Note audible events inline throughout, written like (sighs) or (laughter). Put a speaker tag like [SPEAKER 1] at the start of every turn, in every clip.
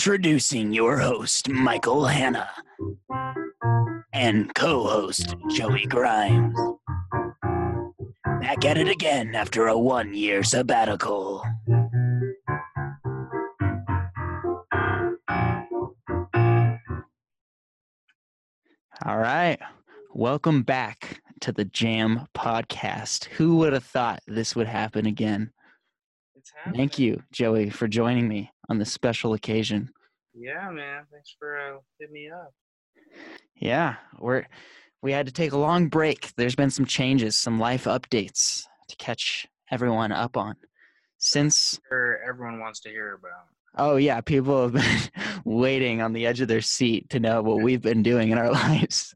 [SPEAKER 1] Introducing your host, Michael Hanna, and co host, Joey Grimes. Back at it again after a one year sabbatical. All right. Welcome back to the Jam Podcast. Who would have thought this would happen again? Thank you, Joey, for joining me on this special occasion.
[SPEAKER 2] Yeah, man. Thanks for uh, hitting me up.
[SPEAKER 1] Yeah, we're we had to take a long break. There's been some changes, some life updates to catch everyone up on. Since
[SPEAKER 2] Sure, everyone wants to hear about.
[SPEAKER 1] oh yeah, people have been (laughs) waiting on the edge of their seat to know what we've been doing in our (laughs) lives.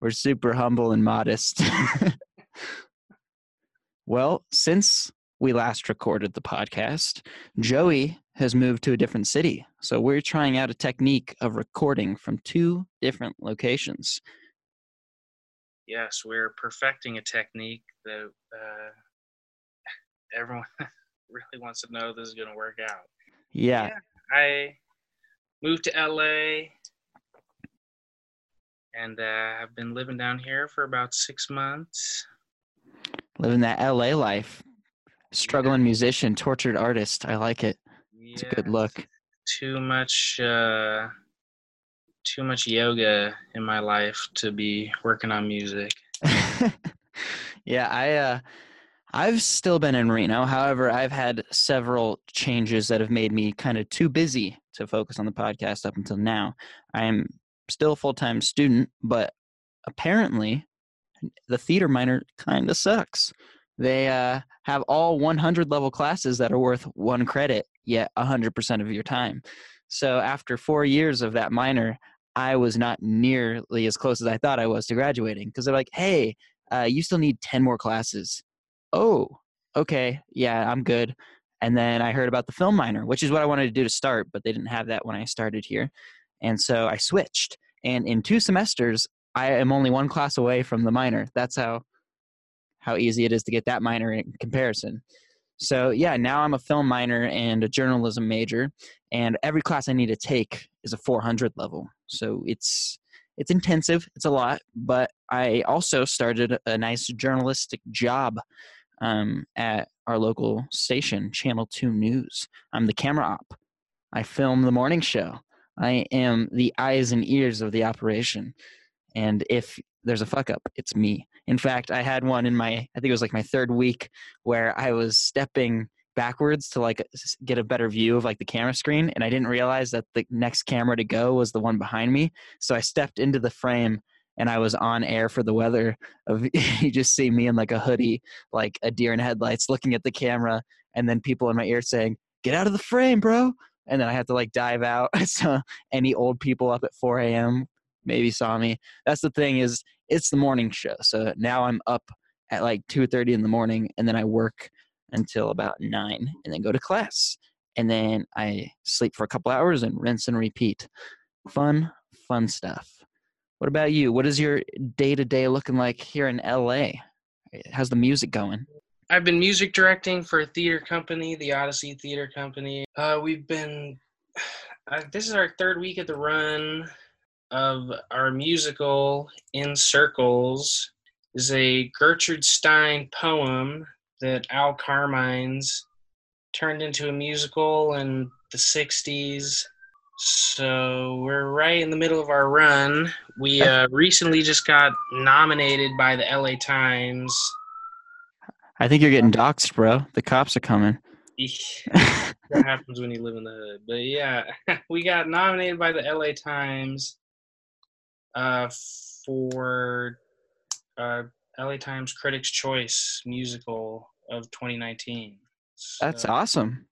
[SPEAKER 1] We're super humble and modest. (laughs) well, since we last recorded the podcast, Joey has moved to a different city. So we're trying out a technique of recording from two different locations.
[SPEAKER 2] Yes, we're perfecting a technique that uh, (laughs) everyone (laughs) really wants to know this is going to work out.
[SPEAKER 1] Yeah.
[SPEAKER 2] I moved to LA and uh, I've been living down here for about six months.
[SPEAKER 1] Living that LA life. Struggling musician, tortured artist. I like it. It's a good look.
[SPEAKER 2] Too much, uh, too much yoga in my life to be working on music. (laughs)
[SPEAKER 1] yeah, I uh I've still been in Reno. However, I've had several changes that have made me kind of too busy to focus on the podcast up until now. I'm still a full-time student, but apparently the theater minor kind of sucks. They uh, have all 100 level classes that are worth one credit, yet 100% of your time. So after four years of that minor, I was not nearly as close as I thought I was to graduating because they're like, hey, uh, you still need 10 more classes. Oh, okay. Yeah, I'm good. And then I heard about the film minor, which is what I wanted to do to start, but they didn't have that when I started here. And so I switched. And in two semesters, I am only one class away from the minor. That's how how easy it is to get that minor in comparison. So yeah, now I'm a film minor and a journalism major, and every class I need to take is a 400 level. So it's it's intensive, it's a lot, but I also started a nice journalistic job um, at our local station, Channel 2 News. I'm the camera op. I film the morning show. I am the eyes and ears of the operation. And if there's a fuck up, it's me. In fact, I had one in my, I think it was like my third week where I was stepping backwards to like get a better view of like the camera screen and I didn't realize that the next camera to go was the one behind me. So I stepped into the frame and I was on air for the weather of (laughs) you just see me in like a hoodie, like a deer in headlights looking at the camera and then people in my ear saying, "Get out of the frame, bro." And then I had to like dive out. (laughs) so any old people up at 4 a.m. maybe saw me. That's the thing is it's the morning show. So now I'm up at like 2:30 in the morning and then I work until about 9 and then go to class. And then I sleep for a couple hours and rinse and repeat. Fun, fun stuff. What about you? What is your day to day looking like here in LA? How's the music going?
[SPEAKER 2] I've been music directing for a theater company, the Odyssey Theater Company. Uh, we've been, (sighs) uh, this is our third week at the run of our musical In Circles. is a Gertrude Stein poem that Al Carmines turned into a musical in the 60s. So we're right in the middle of our run. We uh, recently just got nominated by the LA Times
[SPEAKER 1] I think you're getting doxxed, bro. The cops are coming. (laughs)
[SPEAKER 2] that happens when you live in the hood. But yeah, (laughs) we got nominated by the LA Times uh, for uh, LA Times Critics' Choice musical of 2019.
[SPEAKER 1] That's awesome.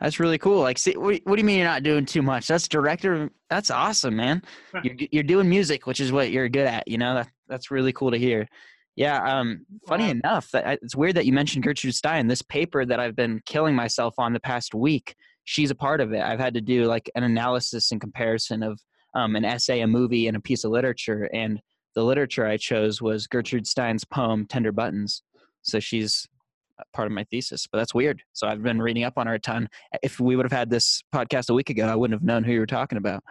[SPEAKER 1] That's really cool. Like, see, what, what do you mean you're not doing too much? That's director. That's awesome, man. You're you're doing music, which is what you're good at. You know, that that's really cool to hear. Yeah. Um. Funny
[SPEAKER 2] Wow.
[SPEAKER 1] enough, that I- it's weird that you mentioned Gertrude Stein. This paper that I've been killing myself on the past week. She's a part of it. I've had to do like an analysis and comparison of um, an essay, a movie, and a piece of literature. And the literature I chose was Gertrude Stein's poem "Tender Buttons." So she's part of my thesis. But that's weird. So I've been reading up on her a ton. If we would have had this podcast a week ago, I wouldn't have known who you were talking about.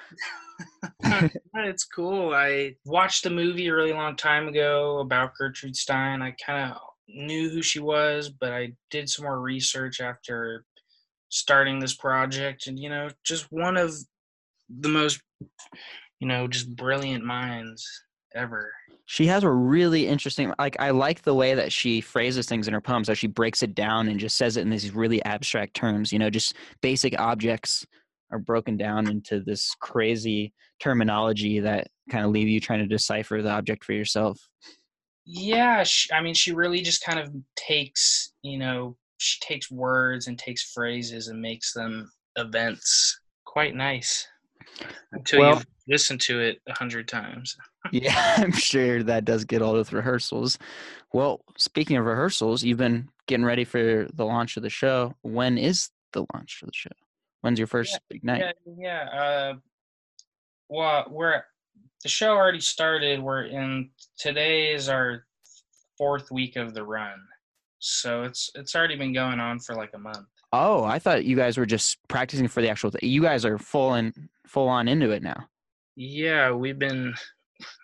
[SPEAKER 1] (laughs)
[SPEAKER 2] it's cool. I watched the movie a really long time ago about Gertrude Stein. I kind of knew who she was, but I did some more research after starting this project. And, you know, just one of the most, you know, just brilliant minds ever.
[SPEAKER 1] She has a really interesting, like, I like the way that she phrases things in her poems, how she breaks it down and just says it in these really abstract terms, you know, just basic objects are broken down into this crazy terminology that kind of leave you trying to decipher the object for yourself.
[SPEAKER 2] Yeah, she, I mean, she really just kind of takes, you know, she takes words and takes phrases and makes them events. Quite nice until well, you've listened to it a hundred times. (laughs)
[SPEAKER 1] yeah, (laughs) I'm sure that does get old with rehearsals. Well, speaking of rehearsals, you've been getting ready for the launch of the show. When is the launch of the show? When's your first
[SPEAKER 2] yeah,
[SPEAKER 1] big night?
[SPEAKER 2] Yeah, yeah. Uh, well, we're the show already started. We're in today is our fourth week of the run, so it's it's already been going on for like a month.
[SPEAKER 1] Oh, I thought you guys were just practicing for the actual. Th- you guys are full and full on into it now.
[SPEAKER 2] Yeah, we've been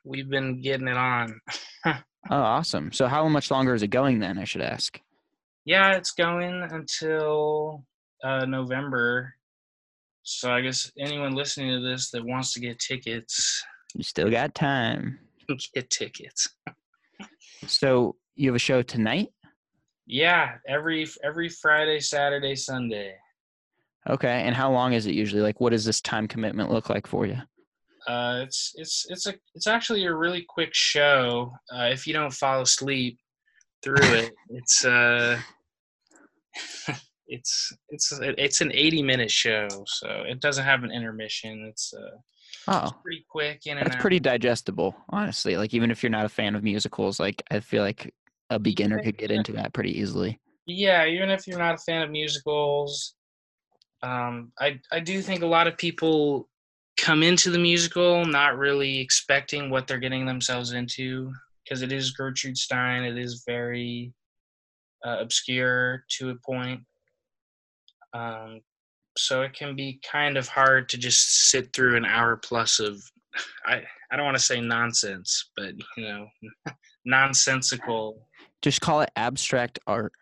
[SPEAKER 2] we've been getting it on. (laughs)
[SPEAKER 1] oh, awesome! So, how much longer is it going then? I should ask.
[SPEAKER 2] Yeah, it's going until uh, November. So I guess anyone listening to this that wants to get tickets,
[SPEAKER 1] you still got time. (laughs)
[SPEAKER 2] Get tickets. (laughs)
[SPEAKER 1] so you have a show tonight?
[SPEAKER 2] Yeah, every every Friday, Saturday, Sunday.
[SPEAKER 1] Okay, and how long is it usually? Like, what does this time commitment look like for you?
[SPEAKER 2] Uh, it's it's it's a it's actually a really quick show. Uh, if you don't fall asleep through it, (laughs) it's uh, (laughs) it's it's it's an 80 minute show, so it doesn't have an intermission. It's uh,
[SPEAKER 1] oh,
[SPEAKER 2] it's pretty quick
[SPEAKER 1] and it's pretty digestible, honestly. Like even if you're not a fan of musicals, like I feel like a beginner could get into that pretty easily.
[SPEAKER 2] Yeah, even if you're not a fan of musicals, um, I I do think a lot of people come into the musical not really expecting what they're getting themselves into because it is Gertrude Stein. It is very uh, obscure to a point. Um, so it can be kind of hard to just sit through an hour plus of I I don't want to say nonsense, but you know, (laughs) nonsensical.
[SPEAKER 1] Just call it abstract art.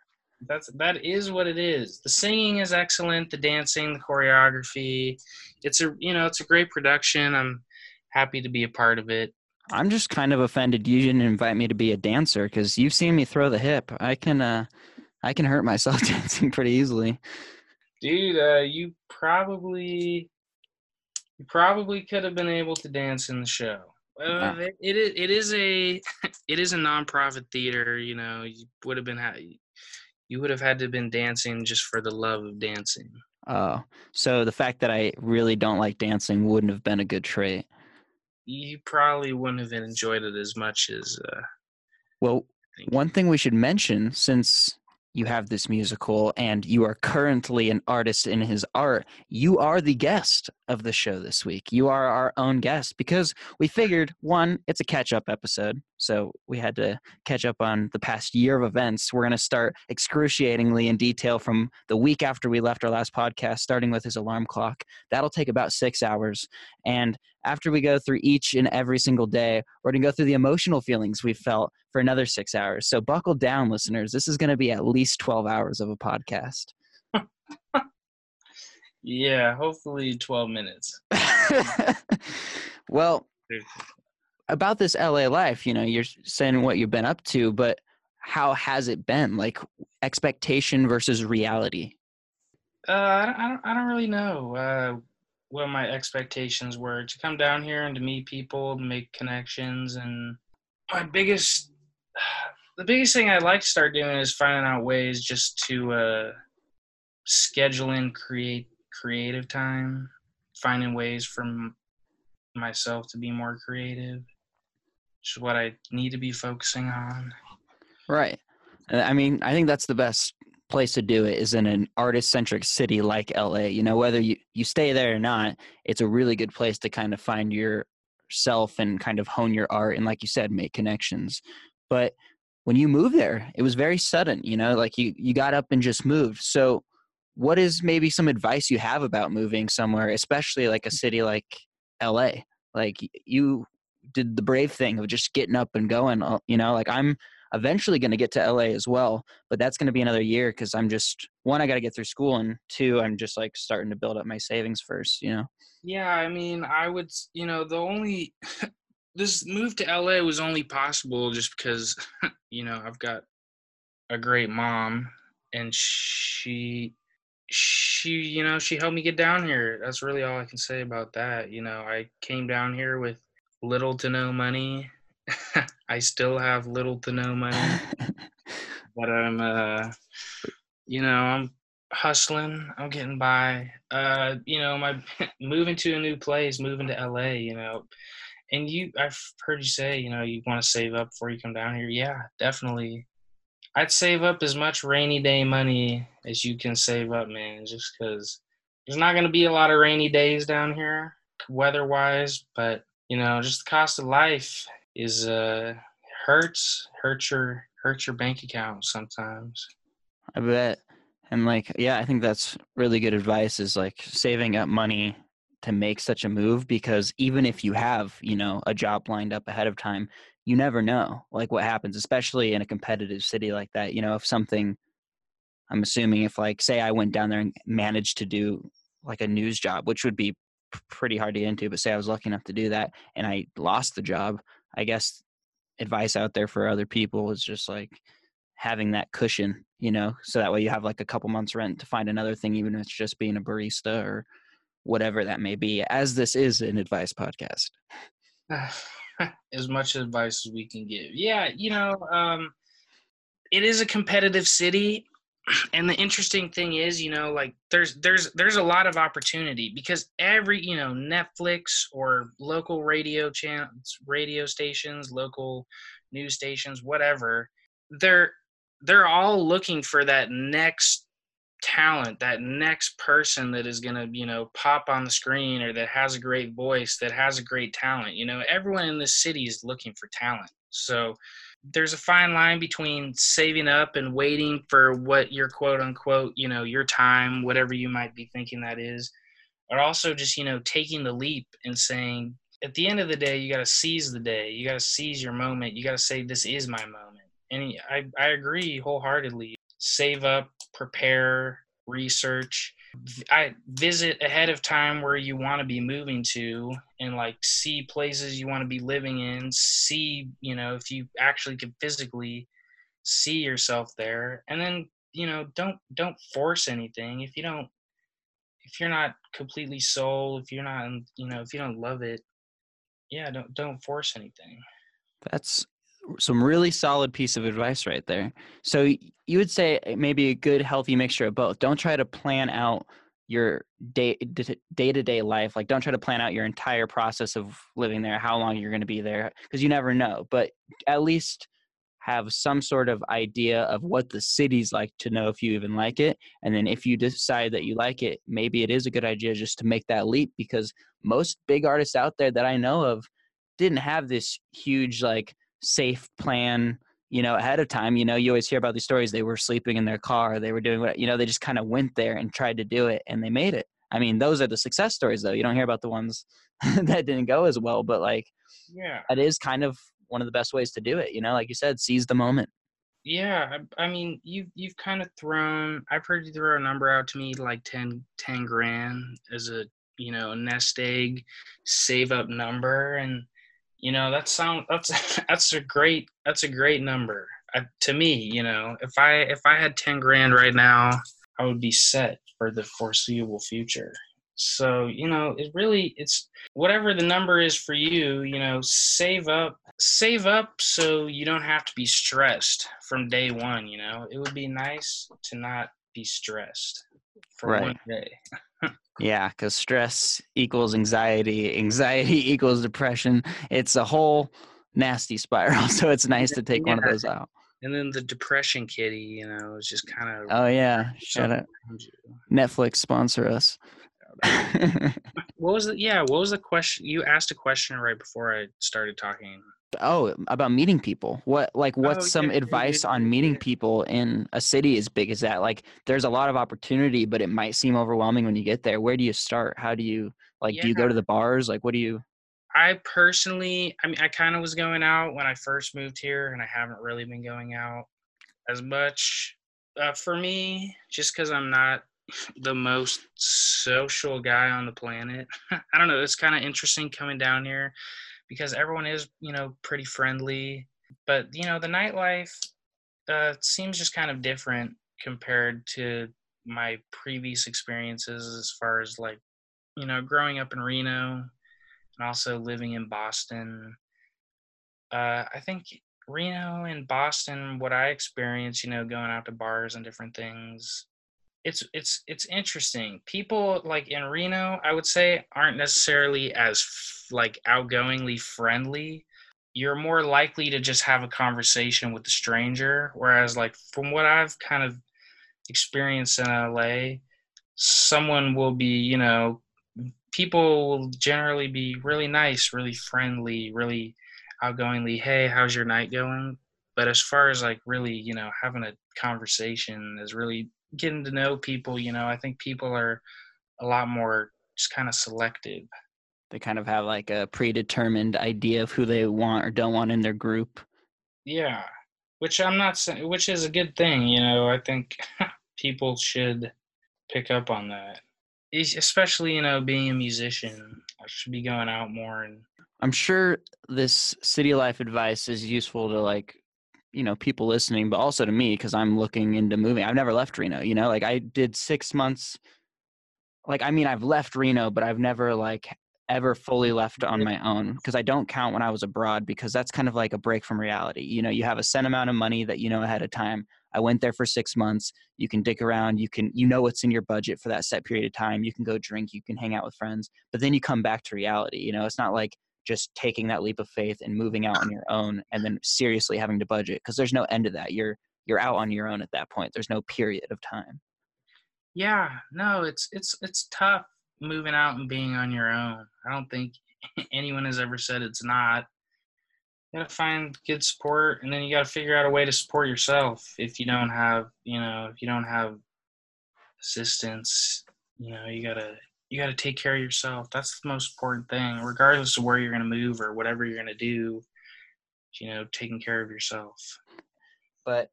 [SPEAKER 2] That's that is what it is. The singing is excellent, the dancing, the choreography. It's a you know, it's a great production. I'm happy to be a part of it.
[SPEAKER 1] I'm just kind of offended you didn't invite me to be a dancer because you've seen me throw the hip. I can uh I can hurt myself (laughs) dancing pretty easily.
[SPEAKER 2] Dude, uh, you probably you probably could have been able to dance in the show. Uh, it, it is it is a (laughs) it is a nonprofit theater. You know, you would have been you would have had to have been dancing just for the love of dancing.
[SPEAKER 1] Oh, so the fact that I really don't like dancing wouldn't have been a good trait.
[SPEAKER 2] You probably wouldn't have enjoyed it as much as. Uh,
[SPEAKER 1] well, one thing we should mention, since you have this musical and you are currently an artist in his art, you are the guest of the show this week. You are our own guest because we figured one, it's a catch up episode. So we had to catch up on the past year of events. We're going to start excruciatingly in detail from the week after we left our last podcast, starting with his alarm clock. That'll take about six hours. And after we go through each and every single day, we're going to go through the emotional feelings we felt for another six hours. So buckle down, listeners. This is going to be at least 12 hours of a podcast. (laughs)
[SPEAKER 2] yeah, hopefully 12 minutes. (laughs)
[SPEAKER 1] well, about this LA life, you know, you're saying what you've been up to, but how has it been? Like expectation versus reality?
[SPEAKER 2] Uh, I don't, I don't, I don't really know. Uh, what my expectations were to come down here and to meet people, to make connections, and my biggest, (sighs) the biggest thing I'd like to start doing is finding out ways just to uh, schedule in create creative time, finding ways for myself to be more creative, which is what I need to be focusing on.
[SPEAKER 1] Right. Uh, I mean, I think that's the best place to do it is in an artist centric city like LA. You know, whether you, you stay there or not, it's a really good place to kind of find yourself and kind of hone your art and, like you said, make connections. But when you moved there, it was very sudden, you know, like you, you got up and just moved. So what is maybe some advice you have about moving somewhere, especially like a city like LA? Like you did the brave thing of just getting up and going, uh, you know, like I'm eventually going to get to LA as well, but that's going to be another year because I'm just one, I got to get through school, and two, I'm just like starting to build up my savings first, you know.
[SPEAKER 2] Yeah, I mean, I would, you know, the only (laughs) this move to LA was only possible just because, (laughs) you know, I've got a great mom, and she she you know she helped me get down here that's really all i can say about that you know i came down here with little to no money (laughs) I still have little to no money, (laughs) but I'm, uh, you know, I'm hustling. I'm getting by. Uh, you know, my (laughs) moving to a new place, moving to LA. You know, and you, I've heard you say, you know, you want to save up before you come down here. Yeah, definitely. I'd save up as much rainy day money as you can save up, man, just because there's not going to be a lot of rainy days down here, weather wise, but you know, just the cost of life is uh hurts hurts your hurts your bank account sometimes.
[SPEAKER 1] I bet. And like, yeah, I think that's really good advice is like saving up money to make such a move because even if you have, you know, a job lined up ahead of time, you never know like what happens, especially in a competitive city like that. You know, if something I'm assuming if like say I went down there and managed to do like a news job, which would be pretty hard to get into, but say I was lucky enough to do that and I lost the job, I guess advice out there for other people is just like having that cushion, you know, so that way you have like a couple months rent to find another thing, even if it's just being a barista or whatever that may be, as this is an advice podcast. (sighs) (sighs) (laughs)
[SPEAKER 2] as much advice as we can give. Yeah, you know, um, it is a competitive city (clears throat) and the interesting thing is you know like there's there's there's a lot of opportunity because every you know netflix or local radio channels radio stations local news stations whatever they're they're all looking for that next talent that next person that is going to you know pop on the screen or that has a great voice that has a great talent you know everyone in this city is looking for talent so there's a fine line between saving up and waiting for what your quote unquote, you know, your time, whatever you might be thinking that is, but also just, you know, taking the leap and saying, at the end of the day, you got to seize the day. You got to seize your moment. You got to say, this is my moment. And I, I agree wholeheartedly. Save up, prepare, research, I visit ahead of time where you want to be moving to and like see places you want to be living in, see, you know, if you actually can physically see yourself there. And then, you know, don't don't force anything. If you don't if you're not completely sold, if you're not, you know, if you don't love it, yeah, don't don't force anything.
[SPEAKER 1] That's some really solid piece of advice right there. So you would say eh, maybe a good healthy mixture of both. Don't try to plan out your day day to day life. Like don't try to plan out your entire process of living there, how long you're going to be there because you never know. But at least have some sort of idea of what the city's like to know if you even like it. And then if you decide that you like it, maybe it is a good idea just to make that leap because most big artists out there that I know of didn't have this huge like safe plan you know ahead of time. You know you always hear about these stories they were sleeping in their car they were doing what you know they just kind of went there and tried to do it and they made it. I mean those are the success stories though. You don't hear about the ones (laughs) that didn't go as well but like
[SPEAKER 2] yeah.
[SPEAKER 1] that is kind of one of the best ways to do it you know like you said seize the moment.
[SPEAKER 2] Yeah i, I mean you've you've kind of thrown i've heard you throw a number out to me like 10 10 grand as a you know nest egg save up number and you know that sound that's (laughs) that's a great that's a great number. Uh, to me you know if i if i had 10 grand right now i would be set for the foreseeable future. So you know it really it's whatever the number is for you you know save up save up so you don't have to be stressed from day one you know? It would be nice to not be stressed for right. one day
[SPEAKER 1] Yeah, because stress equals anxiety, anxiety (laughs) equals depression. It's a whole nasty spiral. (laughs) So it's nice to take yeah. one of those out.
[SPEAKER 2] And then the depression kitty, you know, is just kind of.
[SPEAKER 1] Oh yeah, shut up. Netflix sponsor us. (laughs)
[SPEAKER 2] what was the yeah? What was the question? You asked a question right before I started talking.
[SPEAKER 1] Oh, about meeting people. What like what's
[SPEAKER 2] Oh,
[SPEAKER 1] some
[SPEAKER 2] yeah,
[SPEAKER 1] advice
[SPEAKER 2] yeah,
[SPEAKER 1] on meeting people in a city as big as that? Like there's a lot of opportunity, but it might seem overwhelming when you get there. Where do you start? How do you like do you go to the bars? Like what do you
[SPEAKER 2] I personally, I mean, I kind of was going out when I first moved here, and I haven't really been going out as much. Uh, for me, just because I'm not (sighs) the most social guy on the planet, (laughs) I don't know. It's kind of interesting coming down here because everyone is, you know, pretty friendly. But you know, the nightlife uh, seems just kind of different compared to my previous experiences as far as like, you know, growing up in Reno and also living in Boston. Uh, I think Reno and Boston, what I experienced, you know, going out to bars and different things, it's it's it's interesting. People like in Reno, I would say, aren't necessarily as like outgoingly friendly. You're more likely to just have a conversation with a stranger, whereas like from what I've kind of experienced in LA, someone will be, you know, people will generally be really nice, really friendly, really outgoingly, hey, how's your night going? But as far as like really, you know, having a conversation is really getting to know people, you know, I think people are a lot more just kind of selective.
[SPEAKER 1] They kind of have like a predetermined idea of who they want or don't want in their group?
[SPEAKER 2] Yeah. Which I'm not saying, which is a good thing, you know, I think (laughs) people should pick up on that. Especially, you know, being a musician, I should be going out more and
[SPEAKER 1] I'm sure this city life advice is useful to like, you know, people listening, but also to me because I'm looking into moving. I've never left Reno, you know, like I did six months. Like, I mean, I've left Reno, but I've never like ever fully mm-hmm. left on my own because I don't count when I was abroad because that's kind of like a break from reality. You know, you have a set amount of money that you know ahead of time. I went there for six months. You can dick around. You can, you know, what's in your budget for that set period of time. You can go drink. You can hang out with friends. But then you come back to reality. You know, it's not like just taking that leap of faith and moving out on your own and then seriously having to budget because there's no end to that. You're you're out on your own at that point. There's no period of time.
[SPEAKER 2] Yeah, no, it's it's it's tough moving out and being on your own. I don't think (laughs) anyone has ever said it's not. You gotta find good support, and then you gotta figure out a way to support yourself. If you don't have, you know, if you don't have assistance, you know, you gotta you gotta take care of yourself. That's the most important thing, regardless of where you're gonna move or whatever you're gonna do. You know, taking care of yourself.
[SPEAKER 1] But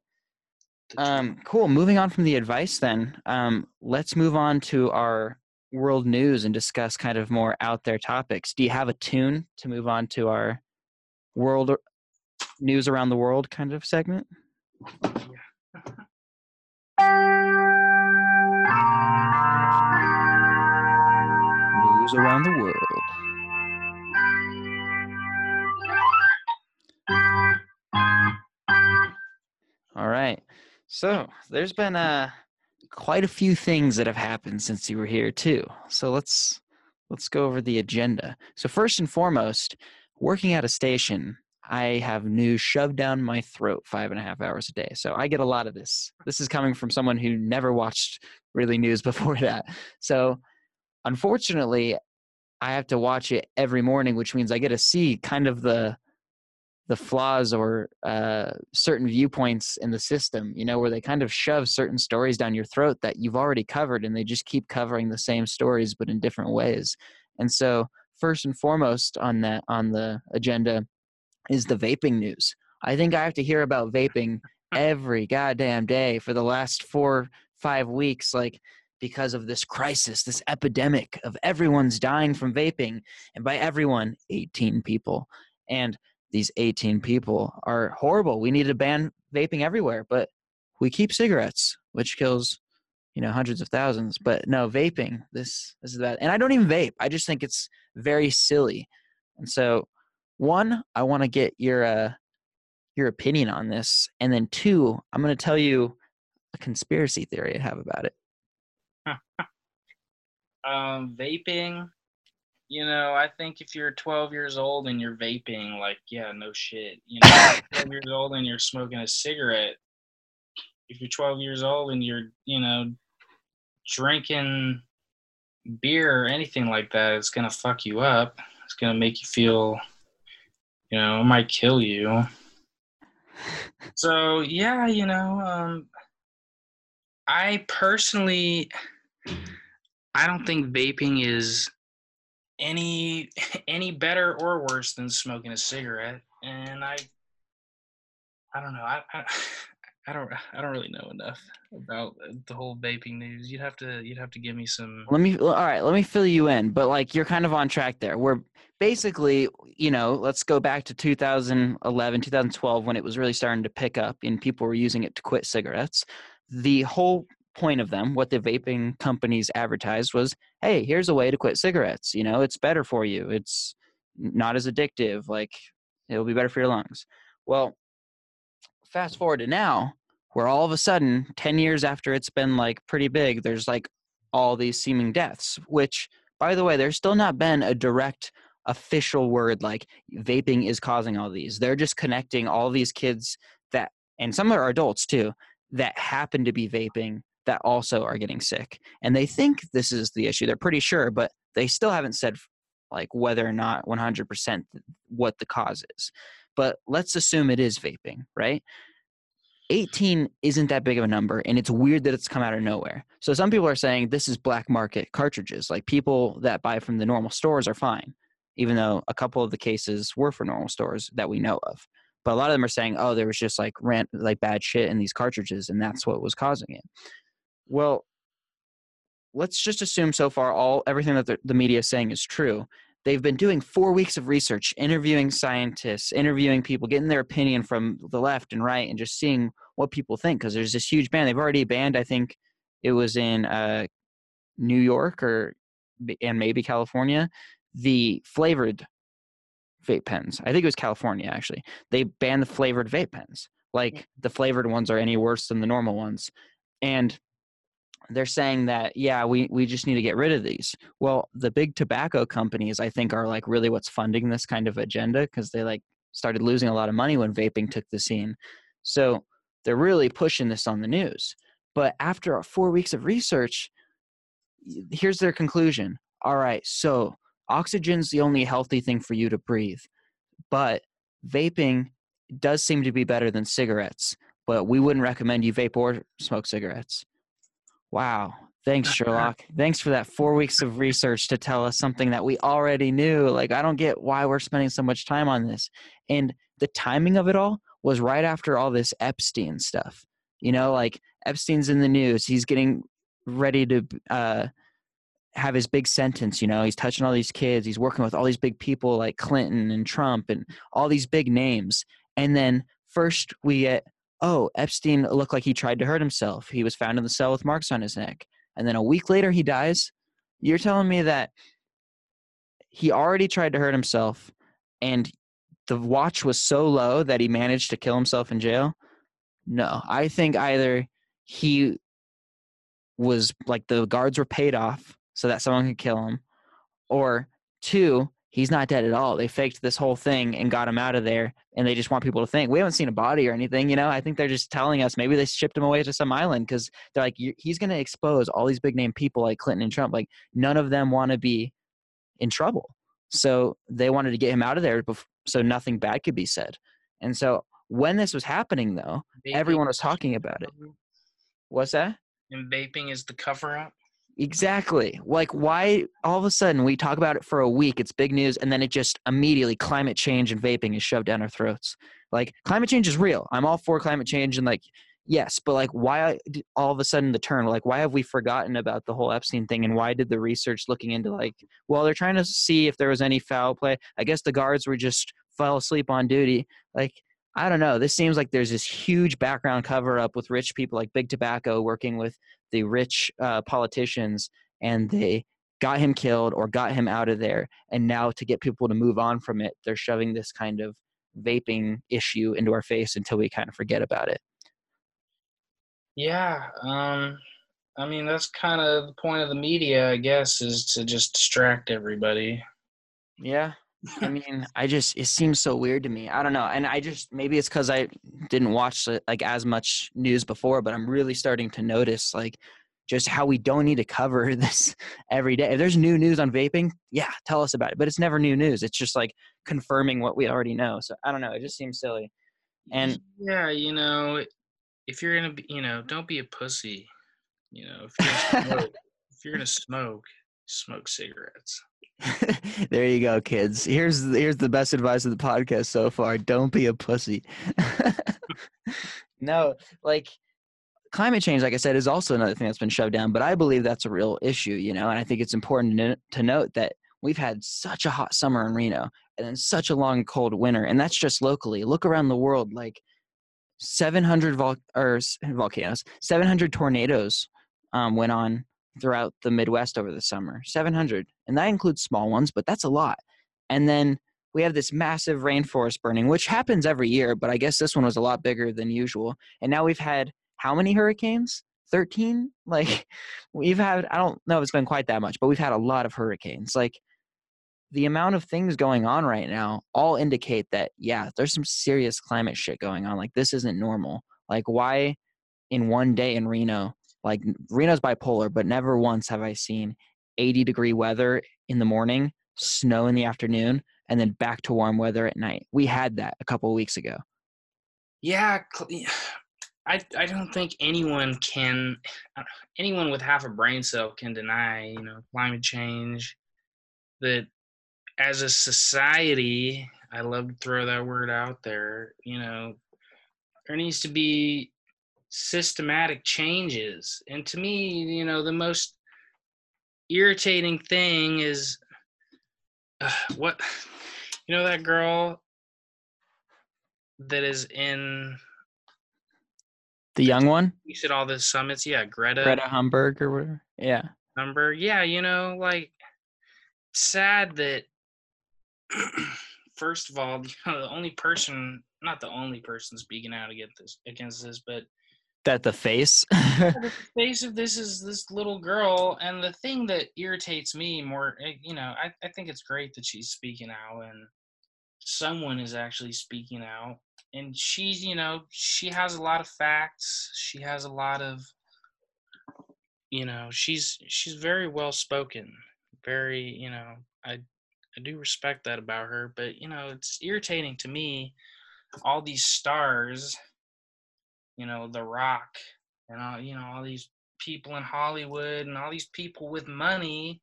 [SPEAKER 1] um, cool. Moving on from the advice, then um, let's move on to our world news and discuss kind of more out there topics. Do you have a tune to move on to our world news around the world kind of segment? News around the world. All right. So there's been uh, quite a few things that have happened since you were here too. So let's let's go over the agenda. So first and foremost, working at a station, I have news shoved down my throat five and a half hours a day. So I get a lot of this. This is coming from someone who never watched really news (laughs) before that. So unfortunately, I have to watch it every morning, which means I get to see kind of the the flaws or uh, certain viewpoints in the system, you know, where they kind of shove certain stories down your throat that you've already covered and they just keep covering the same stories but in different ways. And so, first and foremost on that on the agenda is the vaping news. I think I have to hear about vaping (laughs) every goddamn day for the last four, five weeks, like because of this crisis, this epidemic of everyone's dying from vaping. And by everyone, 18 people. And these 18 people are horrible. We need to ban vaping everywhere, but we keep cigarettes, which kills, you know, hundreds of thousands. But no, vaping, this, this is that. And I don't even vape. I just think it's very silly. And so, one, I want to get your uh, your opinion on this, and then two, I'm going to tell you a conspiracy theory I have about it. (laughs)
[SPEAKER 2] Um, vaping, you know, I think if you're 12 years old and you're vaping, like, yeah, no shit. You know, 12 years old and you're smoking a cigarette. If you're 12 years old and you're, you know, drinking beer or anything like that, it's gonna fuck you up. It's gonna make you feel you know, it might kill you. So yeah, you know, um, I personally, I don't think vaping is any (laughs) any better or worse than smoking a cigarette, and I, I don't know, I, I, (laughs) I don't, I don't really know enough about the whole vaping news. You'd have to, you'd have to give me some.
[SPEAKER 1] Let me, all right, let me fill you in. But like, you're kind of on track there. We're basically, you know, let's go back to 2011, 2012 when it was really starting to pick up and people were using it to quit cigarettes. The whole point of them, what the vaping companies advertised was, hey, here's a way to quit cigarettes. You know, it's better for you. It's not as addictive. Like, it'll be better for your lungs. Well, fast forward to now, where all of a sudden, 10 years after it's been like pretty big, there's like all these seeming deaths, which, by the way, there's still not been a direct official word like vaping is causing all these. They're just connecting all these kids that, and some are adults too, that happen to be vaping that also are getting sick. And they think this is the issue. They're pretty sure, but they still haven't said like whether or not 100% what the cause is. But let's assume it is vaping, right? 18 isn't that big of a number and it's weird that it's come out of nowhere. So some people are saying this is black market cartridges. Like people that buy from the normal stores are fine, even though a couple of the cases were for normal stores that we know of. But a lot of them are saying, "Oh, there was just like rant like bad shit in these cartridges and that's what was causing it." Well, let's just assume so far all everything that the, the media is saying is true. They've been doing four weeks of research, interviewing scientists, interviewing people, getting their opinion from the left and right, and just seeing what people think. Because there's this huge ban. They've already banned, I think it was in uh, New York or and maybe California, the flavored vape pens. I think it was California actually. They banned the flavored vape pens. Like the flavored ones are any worse than the normal ones. And they're saying that yeah we we just need to get rid of these. Well the big tobacco companies i think are like really what's funding this kind of agenda because they like started losing a lot of money when vaping took the scene. So they're really pushing this on the news. But after four weeks of research here's their conclusion. All right so oxygen's the only healthy thing for you to breathe but vaping does seem to be better than cigarettes but we wouldn't recommend you vape or smoke cigarettes Wow. Thanks, Sherlock. Thanks for that four weeks of research to tell us something that we already knew. Like, I don't get why we're spending so much time on this. And the timing of it all was right after all this Epstein stuff. You know, like Epstein's in the news. He's getting ready to uh, have his big sentence. You know, he's touching all these kids. He's working with all these big people like Clinton and Trump and all these big names. And then first we get oh, Epstein looked like he tried to hurt himself. He was found in the cell with marks on his neck. And then a week later, he dies. You're telling me that he already tried to hurt himself and the watch was so low that he managed to kill himself in jail? No, I think either he was like the guards were paid off so that someone could kill him, or two, he's not dead at all. They faked this whole thing and got him out of there, and they just want people to think we haven't seen a body or anything. You know, I think they're just telling us maybe they shipped him away to some island because they're like he's going to expose all these big name people like Clinton and Trump. Like none of them want to be in trouble, so they wanted to get him out of there before, so nothing bad could be said. And so when this was happening, though, everyone was talking about it. What's that?
[SPEAKER 2] And vaping is the cover up.
[SPEAKER 1] Exactly. Like, why all of a sudden we talk about it for a week, it's big news, and then it just immediately climate change and vaping is shoved down our throats. Like, climate change is real. I'm all for climate change, and like, yes, but like, why all of a sudden the turn? Like, why have we forgotten about the whole Epstein thing, and why did the research looking into like, well, they're trying to see if there was any foul play. I guess the guards were just fell asleep on duty. Like, I don't know. This seems like there's this huge background cover up with rich people like Big Tobacco working with the rich uh, politicians and they got him killed or got him out of there. And now to get people to move on from it, they're shoving this kind of vaping issue into our face until we kind of forget about it.
[SPEAKER 2] Yeah. Um, I mean, that's kind of the point of the media, I guess, is to just distract everybody.
[SPEAKER 1] Yeah. I mean, I just it seems so weird to me. I don't know, and I just maybe it's because I didn't watch like as much news before, but I'm really starting to notice like just how we don't need to cover (laughs) this every day. If there's new news on vaping, yeah, tell us about it. But it's never new news. It's just like confirming what we already know. So I don't know. It just seems silly. And
[SPEAKER 2] yeah, you know, if you're gonna be, you know, don't be a pussy. You know, if you're gonna (laughs) smoke, if you're gonna smoke, smoke cigarettes. (laughs)
[SPEAKER 1] there you go, kids. Here's here's the best advice of the podcast so far. Don't be a pussy. (laughs) no, like climate change, like I said, is also another thing that's been shoved down. But I believe that's a real issue, you know. And I think it's important to, note that we've had such a hot summer in Reno and then such a long cold winter, and that's just locally. Look around the world, like 700 vol- or volcanoes, 700 tornadoes um, went on throughout the Midwest over the summer. 700. And that includes small ones, but that's a lot. And then we have this massive rainforest burning, which happens every year, but I guess this one was a lot bigger than usual. And now we've had how many hurricanes? 13? (laughs) Like, we've had, I don't know if it's been quite that much, but we've had a lot of hurricanes. Like, the amount of things going on right now all indicate that, yeah, there's some serious climate shit going on. Like, this isn't normal. Like, why in one day in Reno like Reno's bipolar, but never once have I seen 80 degree weather in the morning, snow in the afternoon, and then back to warm weather at night. We had that a couple weeks ago.
[SPEAKER 2] Yeah, (sighs) I I don't think anyone can uh, anyone with half a brain cell can deny, you know, climate change that as a society, I love to throw that word out there, you know, there needs to be systematic changes. And to me, you know, the most irritating thing is uh, what you know that girl that is in
[SPEAKER 1] the young one
[SPEAKER 2] you said all the summits yeah greta
[SPEAKER 1] greta humberg or whatever yeah
[SPEAKER 2] humberg yeah you know like sad that (clears throat) first of all you (laughs) know, the only person not the only person speaking out against this against this but
[SPEAKER 1] that the face.
[SPEAKER 2] The (laughs) face of this is this little girl and the thing that irritates me more eh, you know I, I think it's great that she's speaking out and someone is actually speaking out and she's you know she has a lot of facts she has a lot of you know she's she's very well spoken very you know i i do respect that about her but you know it's irritating to me all these stars you know, The Rock, and all you know all these people in Hollywood and all these people with money.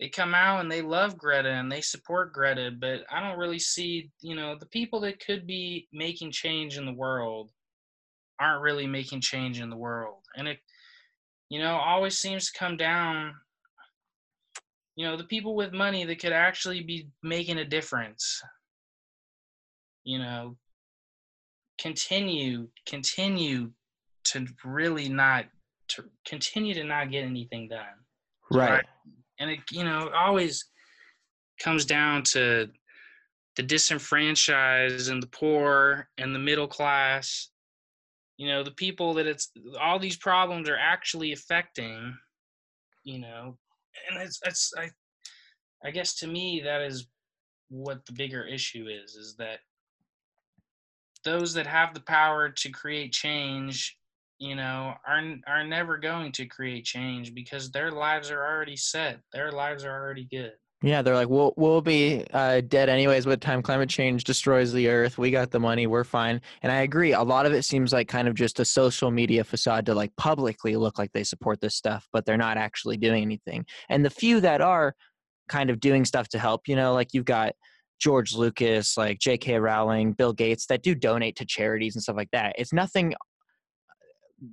[SPEAKER 2] They come out and they love Greta and they support Greta, but I don't really see, you know, the people that could be making change in the world aren't really making change in the world. And it, you know, always seems to come down, you know, the people with money that could actually be making a difference. You know, continue continue to really not to continue to not get anything done.
[SPEAKER 1] Right.
[SPEAKER 2] And it you know always comes down to the disenfranchised and the poor and the middle class. You know the people that it's all these problems are actually affecting you know and it's it's i i guess to me that is what the bigger issue is is that those that have the power to create change you know are are never going to create change because their lives are already set. Their lives are already good.
[SPEAKER 1] Yeah they're like we'll we'll be uh, dead anyways the time climate change destroys the earth. We got the money. We're fine. And i agree. A lot of it seems like kind of just a social media facade to like publicly look like they support this stuff but they're not actually doing anything. And the few that are kind of doing stuff to help you know like you've got George Lucas, like J.K. Rowling, Bill Gates that do donate to charities and stuff like that. It's nothing uh,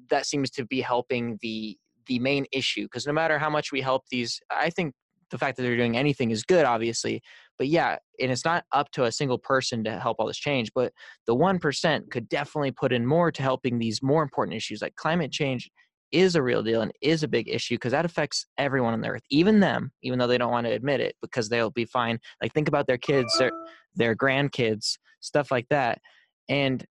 [SPEAKER 1] that seems to be helping the the main issue because no matter how much we help these, I think the fact that they're doing anything is good, obviously. But yeah, and it's not up to a single person to help all this change. But the one percent could definitely put in more to helping these more important issues like climate change is a real deal and is a big issue because that affects everyone on the earth, even them, even though they don't want to admit it because they'll be fine. Like think about their kids, their their grandkids, stuff like that. And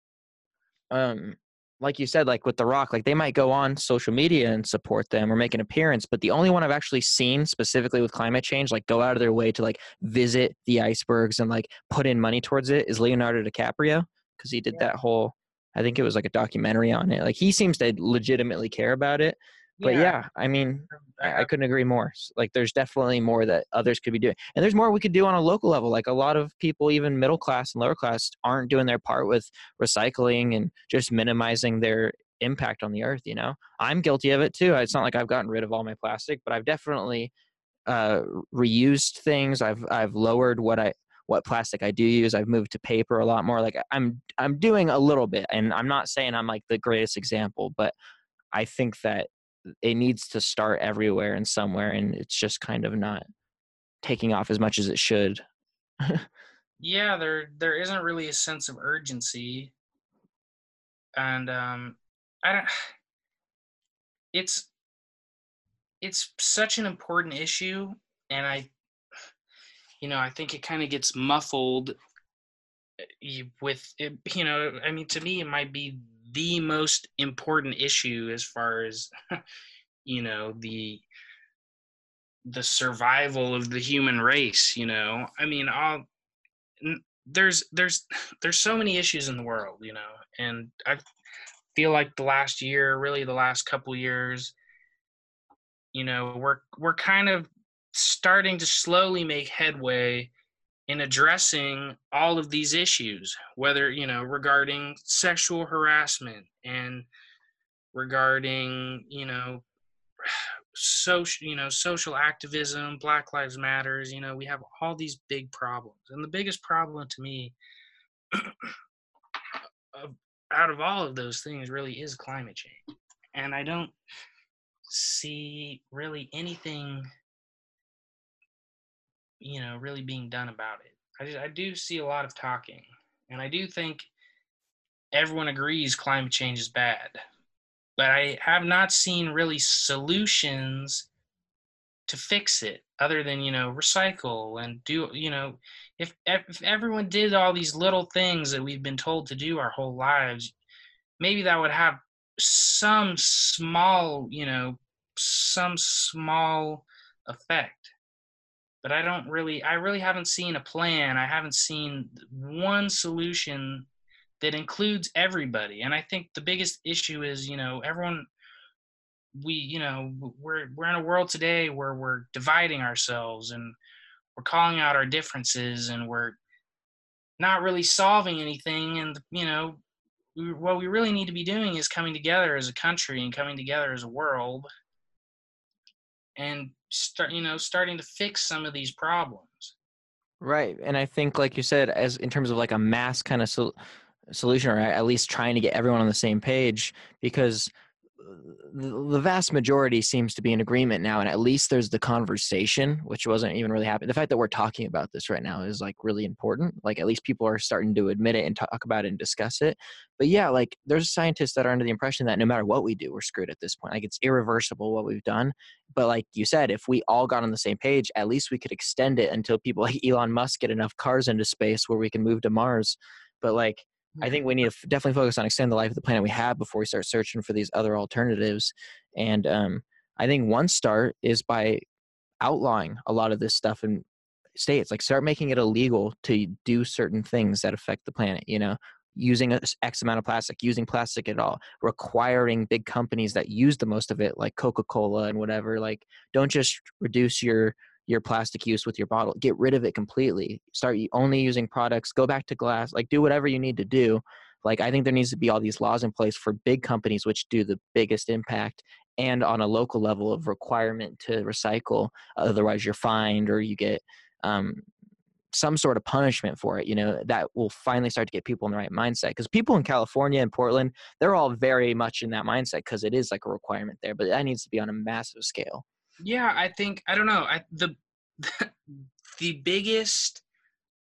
[SPEAKER 1] um like you said, like with The Rock, like they might go on social media and support them or make an appearance, but the only one I've actually seen specifically with climate change, like go out of their way to like visit the icebergs and like put in money towards it, is Leonardo DiCaprio because he did yeah. that whole I think it was like a documentary on it. Like he seems to legitimately care about it, but
[SPEAKER 2] Yeah.
[SPEAKER 1] yeah, I mean,
[SPEAKER 2] I
[SPEAKER 1] I, I couldn't agree more. Like, there's definitely more that others could be doing, and there's more we could do on a local level. Like, a lot of people, even middle class and lower class, aren't doing their part with recycling and just minimizing their impact on the earth. You know, I'm guilty of it too. It's not like I've gotten rid of all my plastic, but I've definitely uh, reused things. I've I've lowered what I what plastic I do use. I've moved to paper a lot more. Like I'm I'm doing a little bit, and I'm not saying I'm like the greatest example, but I think that it needs to start everywhere and somewhere, and it's just kind of not taking off as much as it should. (laughs)
[SPEAKER 2] yeah there there isn't really a sense of urgency and um i don't (sighs) it's it's such an important issue and i you know i think it kind of gets muffled uh, with it, you know i mean to me it might be the most important issue as far as (laughs) you know the the survival of the human race you know? I mean all there's there's (sighs) there's so many issues in the world you know? And i feel like the last year really the last couple years you know we're we're kind of starting to slowly make headway in addressing all of these issues whether you know regarding sexual harassment and regarding you know social you know social activism black lives matters you know we have all these big problems. And the biggest problem to me (clears throat) out of all of those things really is climate change. And i don't see really anything you know really being done about it. I just, i do see a lot of talking and i do think everyone agrees climate change is bad. But I have not seen really solutions to fix it other than you know recycle and do you know if if everyone did all these little things that we've been told to do our whole lives maybe that would have some small you know some small effect but i don't really i really haven't seen a plan. I haven't seen one solution that includes everybody. And i think the biggest issue is you know everyone we you know we're we're in a world today where we're dividing ourselves and we're calling out our differences and we're not really solving anything. And you know what we really need to be doing is coming together as a country and coming together as a world and start you know starting to fix some of these problems
[SPEAKER 1] Right. And I think, like you said, as in terms of like a mass kind of sol- solution, or at least trying to get everyone on the same page, because the, vast majority seems to be in agreement now. And at least there's the conversation, which wasn't even really happening. The fact that we're talking about this right now is like really important. Like, at least people are starting to admit it and talk about it and discuss it. But yeah, like, there's scientists that are under the impression that no matter what we do, we're screwed at this point. Like, it's irreversible what we've done but like you said if we all got on the same page at least we could extend it until people like elon musk get enough cars into space where we can move to mars but like i think we need to definitely focus on extending the life of the planet we have before we start searching for these other alternatives. And um, i think one start is by outlawing a lot of this stuff in states like start making it illegal to do certain things that affect the planet you know? Using x amount of plastic using plastic at all requiring big companies that use the most of it like coca-cola and whatever like don't just reduce your your plastic use with your bottle get rid of it completely start only using products go back to glass like do whatever you need to do. Like i think there needs to be all these laws in place for big companies which do the biggest impact and on a local level of requirement to recycle otherwise you're fined or you get um, some sort of punishment for it you know that will finally start to get people in the right mindset. Because people in california and portland they're all very much in that mindset because it is like a requirement there but that needs to be on a massive scale
[SPEAKER 2] yeah i think i don't know i the (laughs) the biggest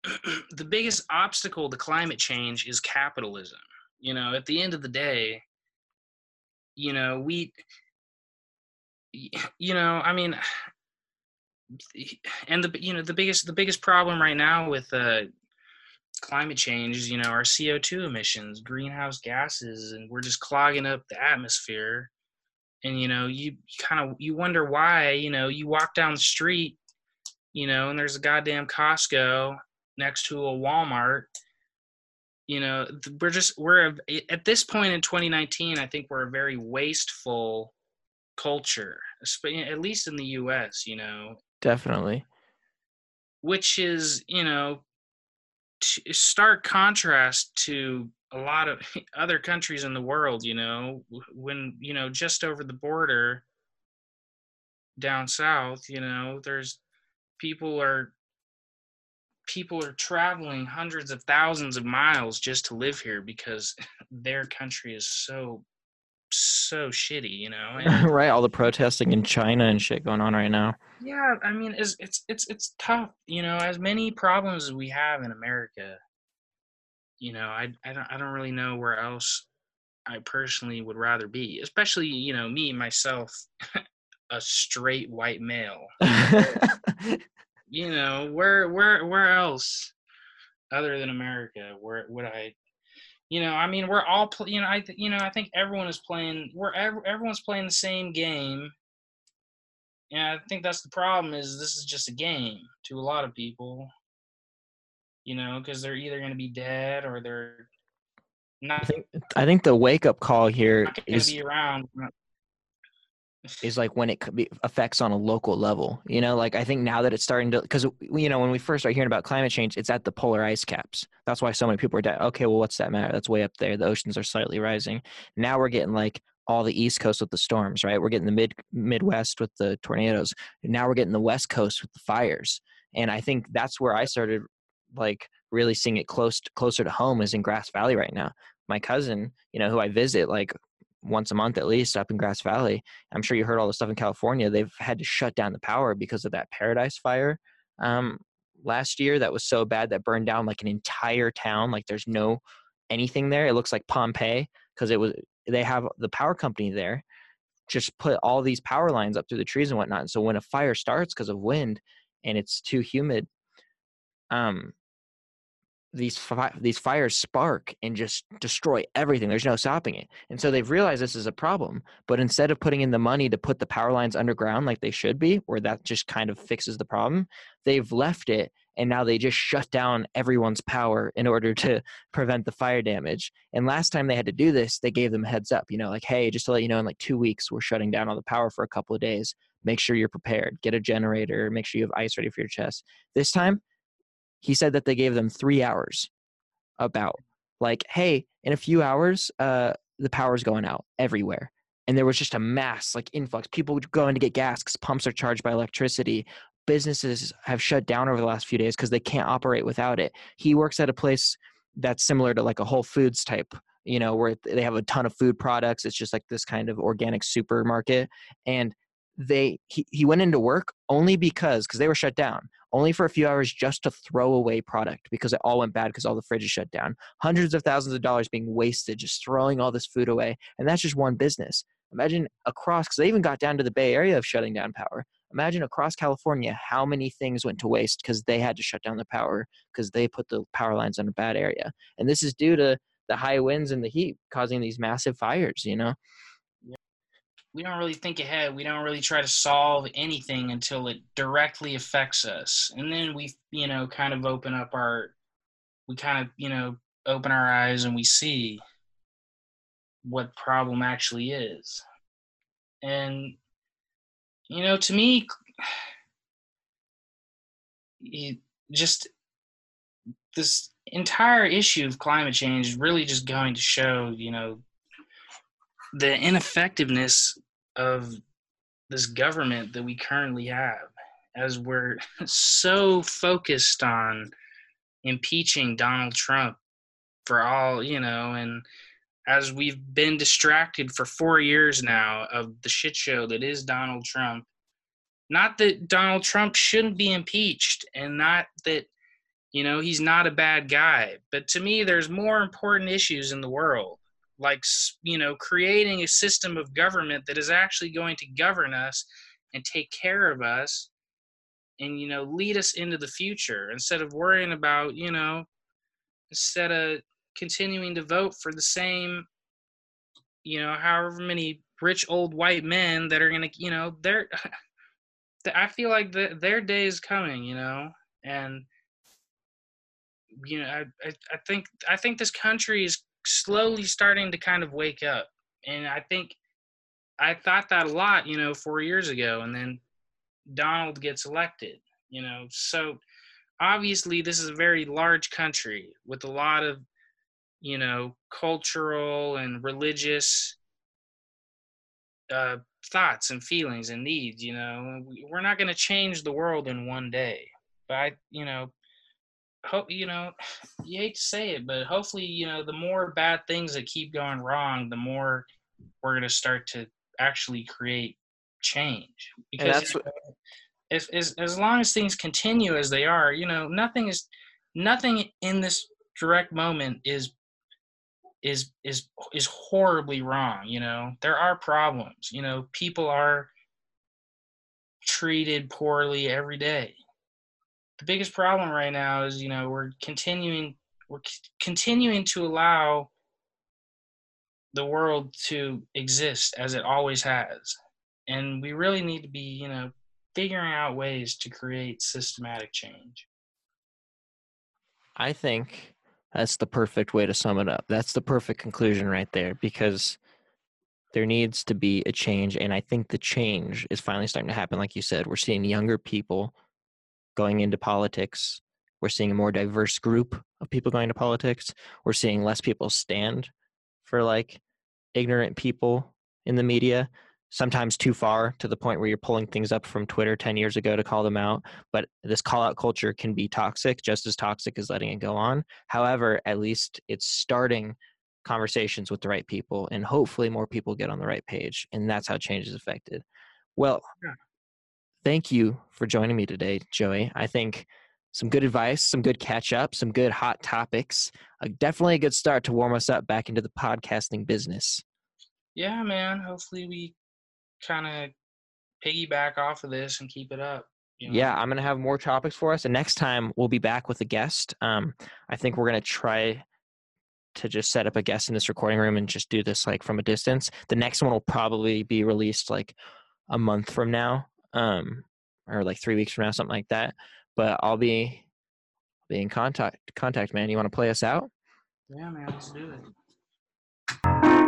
[SPEAKER 2] (clears throat) the biggest obstacle to climate change is capitalism. You know at the end of the day you know we (sighs) you know i mean (sighs) and the you know the biggest the biggest problem right now with uh climate change is you know our co2 emissions greenhouse gases and we're just clogging up the atmosphere and you know you kind of you wonder why you know you walk down the street you know and there's a goddamn costco next to a walmart you know we're just we're a- at this point in 2019 i think we're a very wasteful culture, at least in the U.S. You know,
[SPEAKER 1] definitely.
[SPEAKER 2] Which is, you know, stark contrast to a lot of (laughs) other countries in the world. You know, when you know just over the border down south, you know, there's people are people are traveling hundreds of thousands of miles just to live here because (laughs) their country is so so shitty, you know. (laughs)
[SPEAKER 1] And, right, all the protesting in China and shit going on right now.
[SPEAKER 2] Yeah, I mean, it's it's it's it's tough, you know. As many problems as we have in America, you know, I I don't I don't really know where else I personally would rather be, especially you know me myself, (laughs) a straight white male. (laughs) you know, where where where else other than America where would I you know, I mean, we're all, you know, I, you know, I think everyone is playing. We're everyone's playing the same game. Yeah, I think that's the problem. Is this is just a game to a lot of people. You know, because they're either going to be dead or they're not.
[SPEAKER 1] I think I think the wake up call here is
[SPEAKER 2] around (sighs)
[SPEAKER 1] is like when it could be, affects on a local level you know? Like i think now that it's starting to because you know when we first start hearing about climate change it's at the polar ice caps. That's why so many people are dead. Okay well what's that matter? That's way up there. The oceans are slightly rising. Now we're getting like all the east coast with the storms right? We're getting the mid midwest with the tornadoes. Now we're getting the west coast with the fires. And i think that's where i started like really seeing it close to, closer to home is in grass valley right now my cousin you know who i visit like once a month at least up in Grass Valley. I'm sure you heard all the stuff in California. They've had to shut down the power because of that Paradise fire um, last year that was so bad that burned down like an entire town. Like there's no anything there. It looks like Pompeii because it was they have the power company there just put all these power lines up through the trees and whatnot. And so when a fire starts because of wind and it's too humid, um, these fi- these fires spark and just destroy everything. There's no stopping it. And so they've realized this is a problem. But instead of putting in the money to put the power lines underground like they should be, where that just kind of fixes the problem, they've left it and now they just shut down everyone's power in order (laughs) to prevent the fire damage. And last time they had to do this, they gave them heads up, you know, like, hey, just to let you know, in like two weeks, we're shutting down all the power for a couple of days. Make sure you're prepared. Get a generator. Make sure you have ice ready for your chest. This time, he said that they gave them three hours about like hey in a few hours uh the power's going out everywhere. And there was just a mass like influx people going to get gas because pumps are charged by electricity. Businesses have shut down over the last few days because they can't operate without it. He works at a place that's similar to like a whole foods type you know where they have a ton of food products. It's just like this kind of organic supermarket. And they he, he went into work only because because they were shut down only for a few hours just to throw away product because it all went bad because all the fridges shut down hundreds of thousands of dollars being wasted just throwing all this food away and that's just one business. Imagine across because they even got down to the bay area of shutting down power imagine across california how many things went to waste because they had to shut down the power because they put the power lines in a bad area and this is due to the high winds and the heat causing these massive fires you know
[SPEAKER 2] we don't really think ahead. We don't really try to solve anything until it directly affects us. And then we, you know, kind of open up our, we kind of, you know, open our eyes and we see what problem actually is. And, you know, to me, (sighs) just this entire issue of climate change is really just going to show, you know, the ineffectiveness of this government that we currently have as we're (laughs) so focused on impeaching Donald Trump for all, you know, and as we've been distracted for four years now of the shit show that is Donald Trump. Not that Donald Trump shouldn't be impeached and not that, you know, he's not a bad guy, but to me, there's more important issues in the world like you know creating a system of government that is actually going to govern us and take care of us and you know lead us into the future instead of worrying about you know instead of continuing to vote for the same you know however many rich old white men that are gonna you know they're (laughs) i feel like the, their day is coming you know and you know I, I i think i think this country is slowly starting to kind of wake up. And I think I thought that a lot, you know, four years ago, and then Donald gets elected, you know. So obviously, this is a very large country with a lot of, you know, cultural and religious uh, thoughts and feelings and needs. You know, we're not going to change the world in one day, but I, you know, hope you know (sighs) you hate to say it but hopefully you know the more bad things that keep going wrong the more we're going to start to actually create change. Because what, if as, as long as things continue as they are you know nothing is nothing in this direct moment is is is is horribly wrong you know? There are problems you know? People are treated poorly every day the biggest problem right now is you know we're continuing we're c- continuing to allow the world to exist as it always has. And we really need to be you know figuring out ways to create systematic change.
[SPEAKER 1] I think that's the perfect way to sum it up. That's the perfect conclusion right there because there needs to be a change and i think the change is finally starting to happen like you said. We're seeing younger people going into politics. We're seeing a more diverse group of people going to politics. We're seeing less people stand for like ignorant people in the media, sometimes too far to the point where you're pulling things up from Twitter 10 years ago to call them out. But this call out culture can be toxic, just as toxic as letting it go on. However, at least it's starting conversations with the right people, and hopefully more people get on the right page. And that's how change is affected. Well, yeah thank you for joining me today, Joey. I think some good advice, some good catch up, some good hot topics. Uh, definitely a good start to warm us up back into the podcasting business.
[SPEAKER 2] Yeah, man. Hopefully, we kind of piggyback off of this and keep it up.
[SPEAKER 1] You know? Yeah, I'm gonna have more topics for us, and next time we'll be back with a guest. Um, I think we're gonna try to just set up a guest in this recording room and just do this like from a distance. The next one will probably be released like a month from now um, or like three weeks from now, something like that. But I'll be be in contact. Contact, man. You want to play us out?
[SPEAKER 2] Yeah, man. Let's do it.